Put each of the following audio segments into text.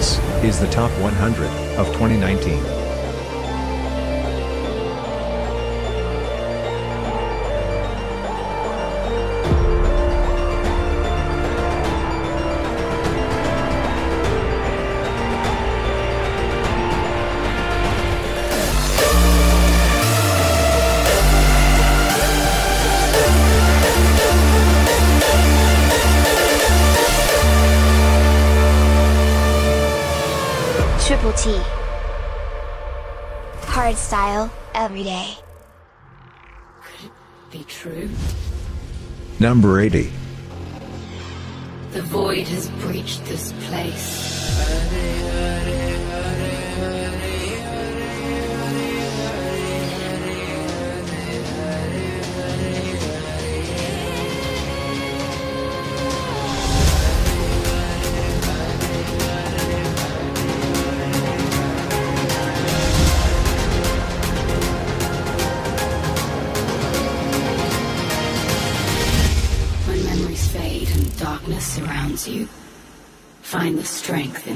This is the top 100 of 2019. Every day. Could it be true? Number 80.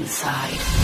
Inside.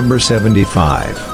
Number 75.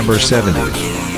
Number 70.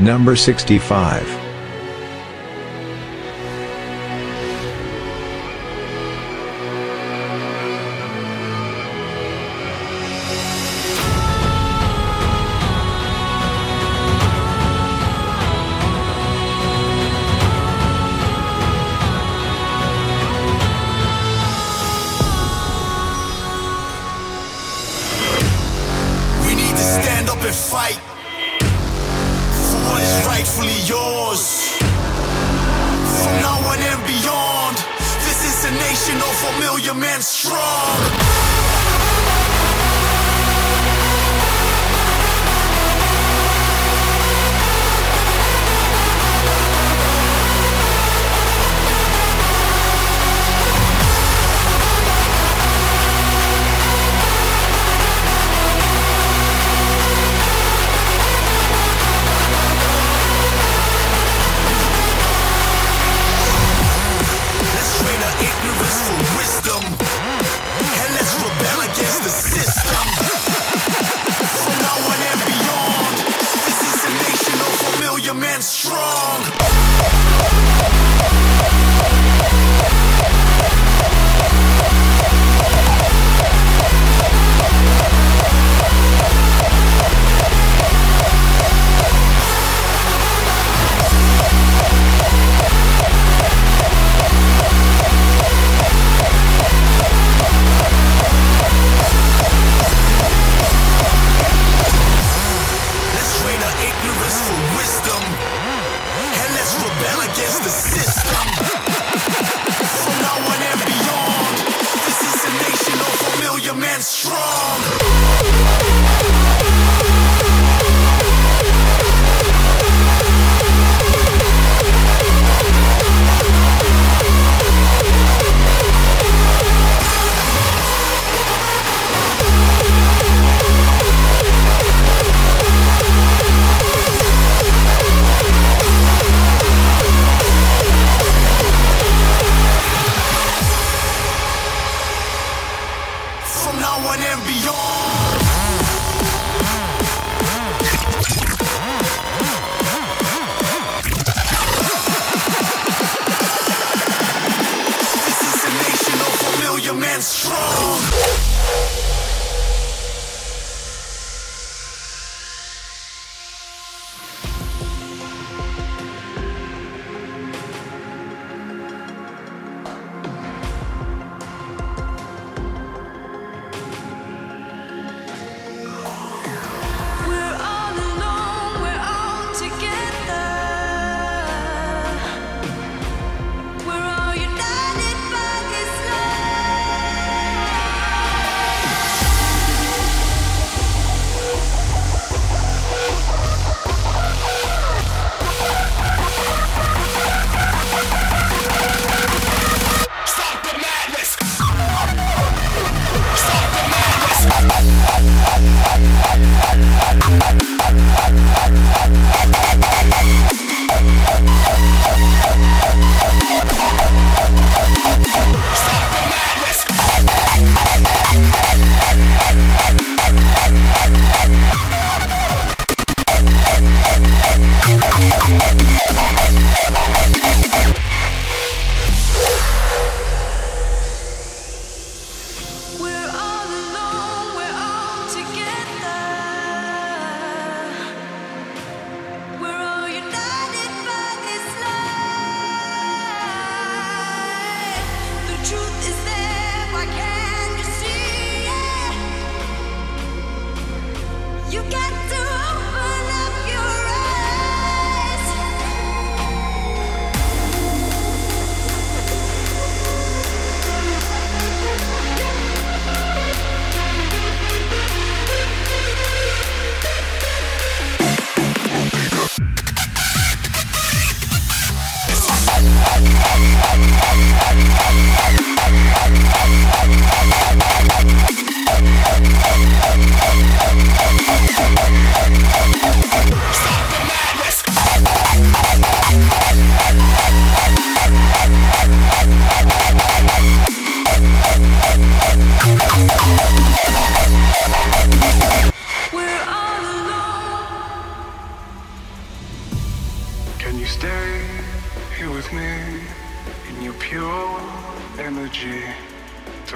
Number 65.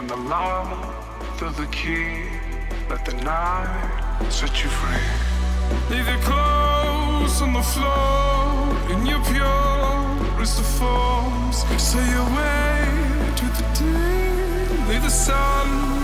Turn the lock of the key, let the night set you free. Leave your clothes on the floor in your purest of forms. Say your way to the day, leave the sun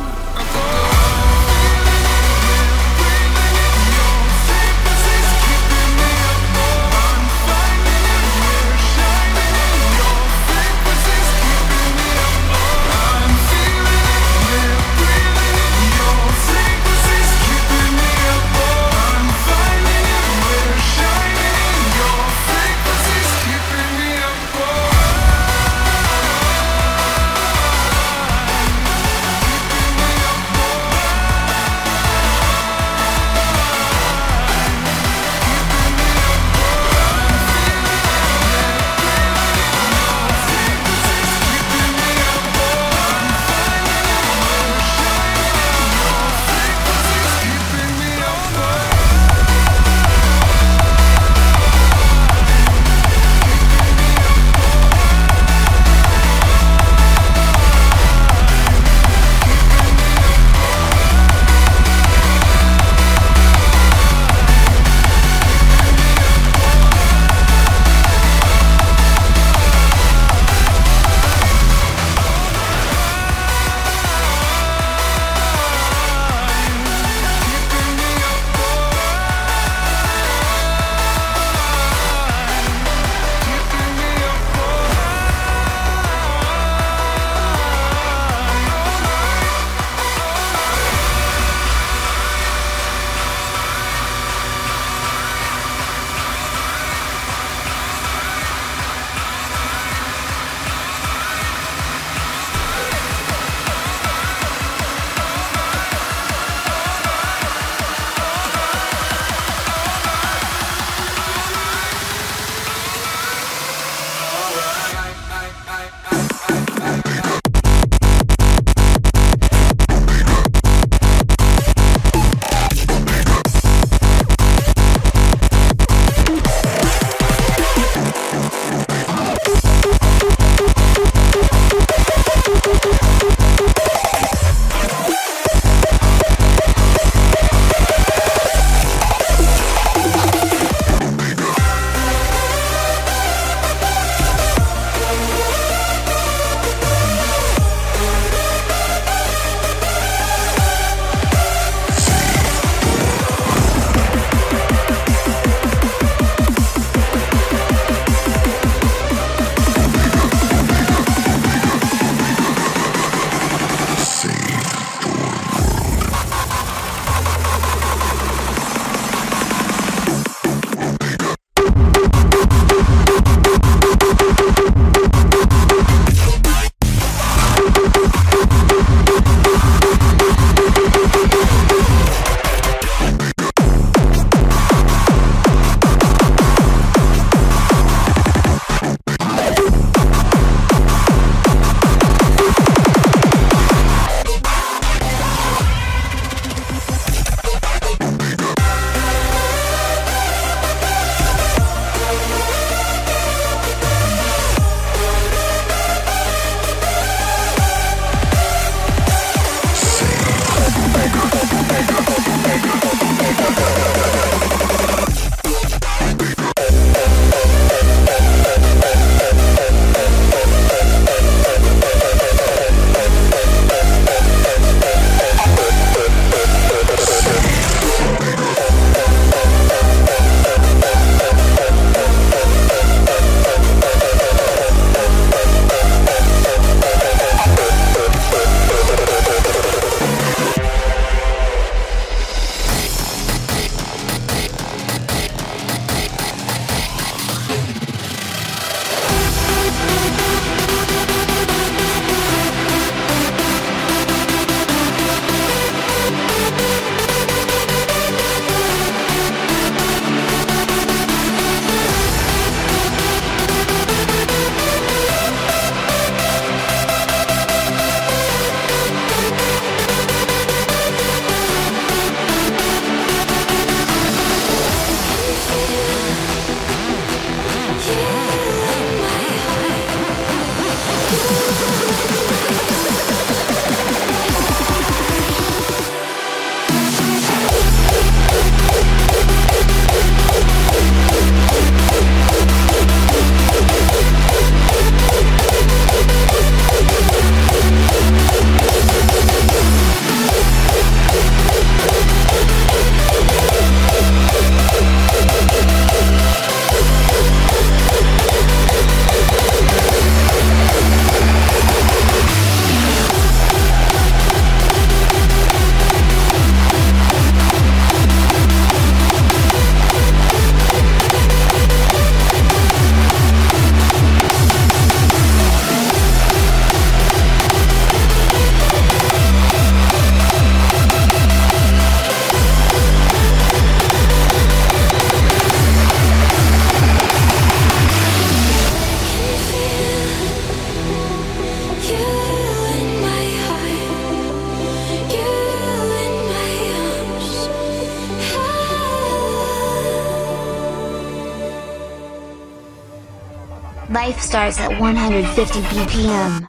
starts at 150 BPM.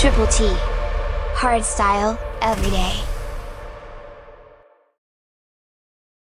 Triple T. Hard style, every day.